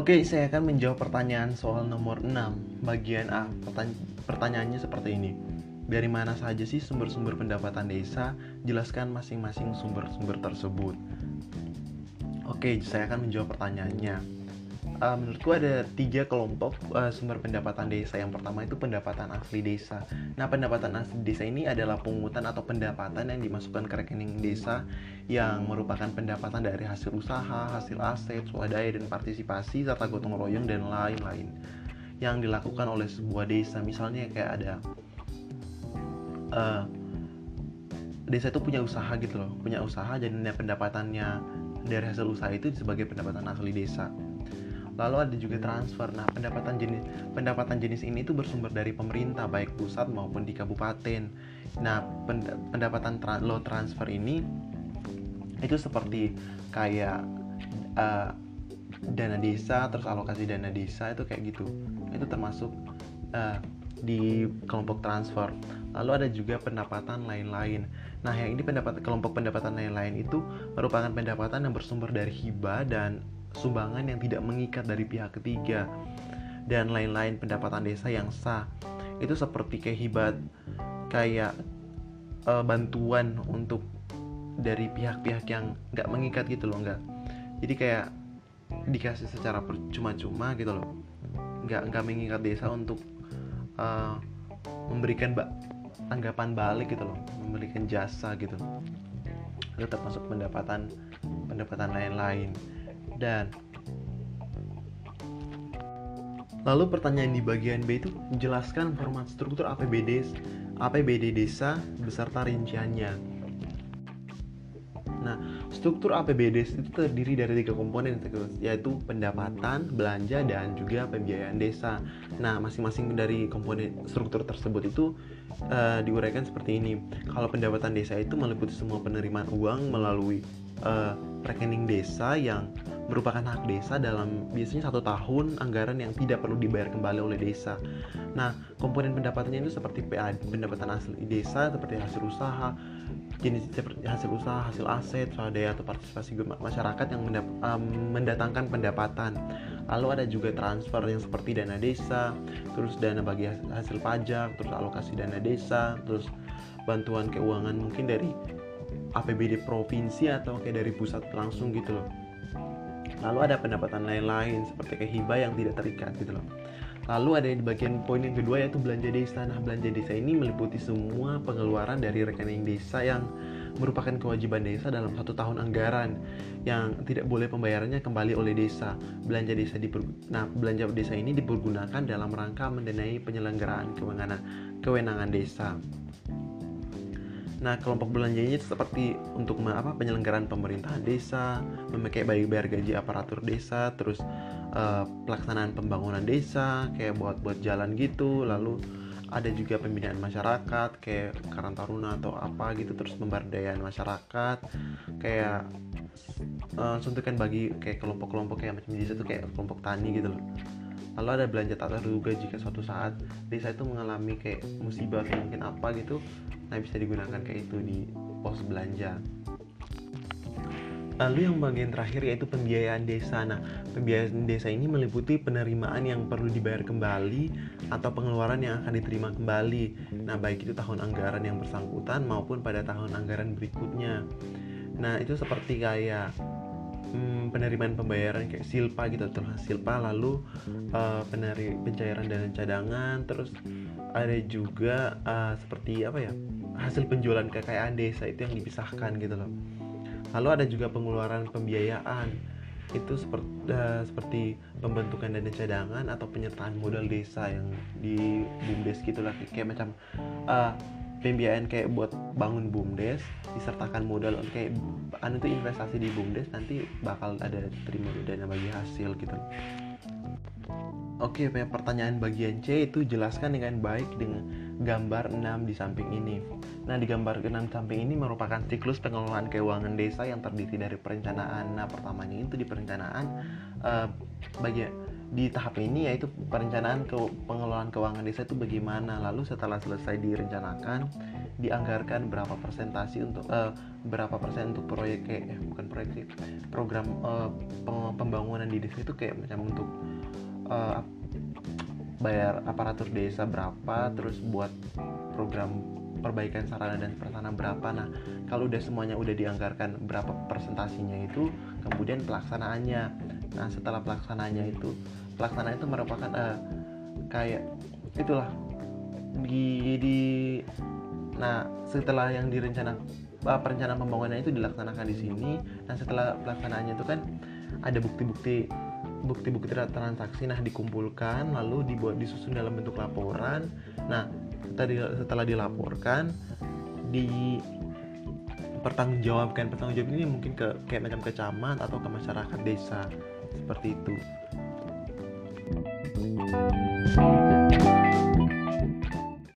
Oke, saya akan menjawab pertanyaan soal nomor 6 Bagian A, Pertanya pertanyaannya seperti ini. Dari mana saja sih sumber-sumber pendapatan desa? Jelaskan masing-masing sumber-sumber tersebut. Oke, saya akan menjawab pertanyaannya uh, menurutku ada tiga kelompok uh, sumber pendapatan desa. Yang pertama itu pendapatan asli desa. Nah, pendapatan asli desa ini adalah pungutan atau pendapatan yang dimasukkan ke rekening desa yang merupakan pendapatan dari hasil usaha, hasil aset, swadaya dan partisipasi serta gotong royong dan lain-lain yang dilakukan oleh sebuah desa. Misalnya kayak ada uh, desa itu punya usaha gitu loh, punya usaha dan pendapatannya dari hasil usaha itu sebagai pendapatan asli desa Lalu ada juga transfer. Nah, pendapatan jenis pendapatan jenis ini itu bersumber dari pemerintah baik pusat maupun di kabupaten. Nah, pendapatan tra low transfer ini itu seperti kayak uh, dana desa terus alokasi dana desa itu kayak gitu. Itu termasuk uh, di kelompok transfer. Lalu ada juga pendapatan lain-lain. Nah, yang ini pendapat kelompok pendapatan lain-lain itu merupakan pendapatan yang bersumber dari hibah dan sumbangan yang tidak mengikat dari pihak ketiga, dan lain-lain pendapatan desa yang sah. Itu seperti kayak kayak uh, bantuan untuk dari pihak-pihak yang nggak mengikat gitu loh nggak. Jadi kayak dikasih secara percuma-cuma gitu loh. Nggak nggak mengikat desa untuk uh, memberikan ba tanggapan balik gitu loh memberikan jasa gitu. Itu termasuk pendapatan pendapatan lain-lain dan Lalu pertanyaan di bagian B itu jelaskan format struktur APBD APBD desa beserta rinciannya. Nah, struktur APBD itu terdiri dari tiga komponen yaitu pendapatan, belanja, dan juga pembiayaan desa. Nah, masing-masing dari komponen struktur tersebut itu uh, diuraikan seperti ini. Kalau pendapatan desa itu meliputi semua penerimaan uang melalui uh, rekening desa yang merupakan hak desa dalam biasanya satu tahun anggaran yang tidak perlu dibayar kembali oleh desa. Nah, komponen pendapatannya itu seperti PAD, pendapatan asli desa seperti hasil usaha, jenis seperti hasil usaha, hasil aset, swadaya atau partisipasi masyarakat yang mendap, um, mendatangkan pendapatan. Lalu ada juga transfer yang seperti dana desa, terus dana bagi hasil pajak, terus alokasi dana desa, terus bantuan keuangan mungkin dari APBD provinsi atau kayak dari pusat langsung gitu loh lalu ada pendapatan lain-lain seperti kayak hibah yang tidak terikat gitu loh lalu ada di bagian poin yang kedua yaitu belanja desa nah belanja desa ini meliputi semua pengeluaran dari rekening desa yang merupakan kewajiban desa dalam satu tahun anggaran yang tidak boleh pembayarannya kembali oleh desa. Belanja desa di nah belanja desa ini dipergunakan dalam rangka mendanai penyelenggaraan kewenangan kewenangan desa. Nah, kelompok belanjanya itu seperti untuk apa penyelenggaraan pemerintahan desa, memakai bayar gaji aparatur desa, terus uh, pelaksanaan pembangunan desa, kayak buat buat jalan gitu, lalu ada juga pembinaan masyarakat kayak Karang Taruna atau apa gitu terus pemberdayaan masyarakat. Kayak uh, suntikan bagi kayak kelompok-kelompok kayak macam desa tuh kayak kelompok tani gitu loh lalu ada belanja tak terduga jika suatu saat desa itu mengalami kayak musibah atau mungkin apa gitu nah bisa digunakan kayak itu di pos belanja Lalu yang bagian terakhir yaitu pembiayaan desa. Nah, pembiayaan desa ini meliputi penerimaan yang perlu dibayar kembali atau pengeluaran yang akan diterima kembali. Nah, baik itu tahun anggaran yang bersangkutan maupun pada tahun anggaran berikutnya. Nah, itu seperti kayak hmm, penerimaan pembayaran kayak silpa gitu terus silpa lalu uh, peneri pencairan dana cadangan terus ada juga uh, seperti apa ya hasil penjualan kekayaan desa itu yang dipisahkan gitu loh. Lalu ada juga pengeluaran pembiayaan. Itu seperti uh, seperti pembentukan dana cadangan atau penyertaan modal desa yang di bumdes gitulah kayak macam uh, pembiayaan kayak buat bangun bumdes disertakan modal kayak anu tuh investasi di bumdes nanti bakal ada terima dana bagi hasil gitu Oke, pertanyaan bagian C itu jelaskan dengan baik dengan gambar 6 di samping ini. Nah, di gambar 6 samping ini merupakan siklus pengelolaan keuangan desa yang terdiri dari perencanaan. Nah, pertamanya itu di perencanaan uh, bagian di tahap ini yaitu perencanaan ke pengelolaan keuangan desa itu bagaimana? Lalu setelah selesai direncanakan dianggarkan berapa persentasi untuk uh, berapa persen untuk proyek kayak eh, bukan proyek sih program uh, pembangunan di desa itu kayak macam untuk uh, bayar aparatur desa berapa terus buat program perbaikan sarana dan prasarana berapa. Nah kalau udah semuanya udah dianggarkan berapa persentasinya itu kemudian pelaksanaannya nah setelah pelaksanaannya itu pelaksanaan itu merupakan uh, kayak itulah. Di, di nah setelah yang direncana uh, perencanaan pembangunan itu dilaksanakan di sini nah setelah pelaksanaannya itu kan ada bukti-bukti bukti-bukti transaksi nah dikumpulkan lalu dibuat disusun dalam bentuk laporan. Nah tadi setelah dilaporkan di pertanggungjawabkan pertanggungjawab ini mungkin ke kayak macam ke camat atau ke masyarakat desa seperti itu Thank you.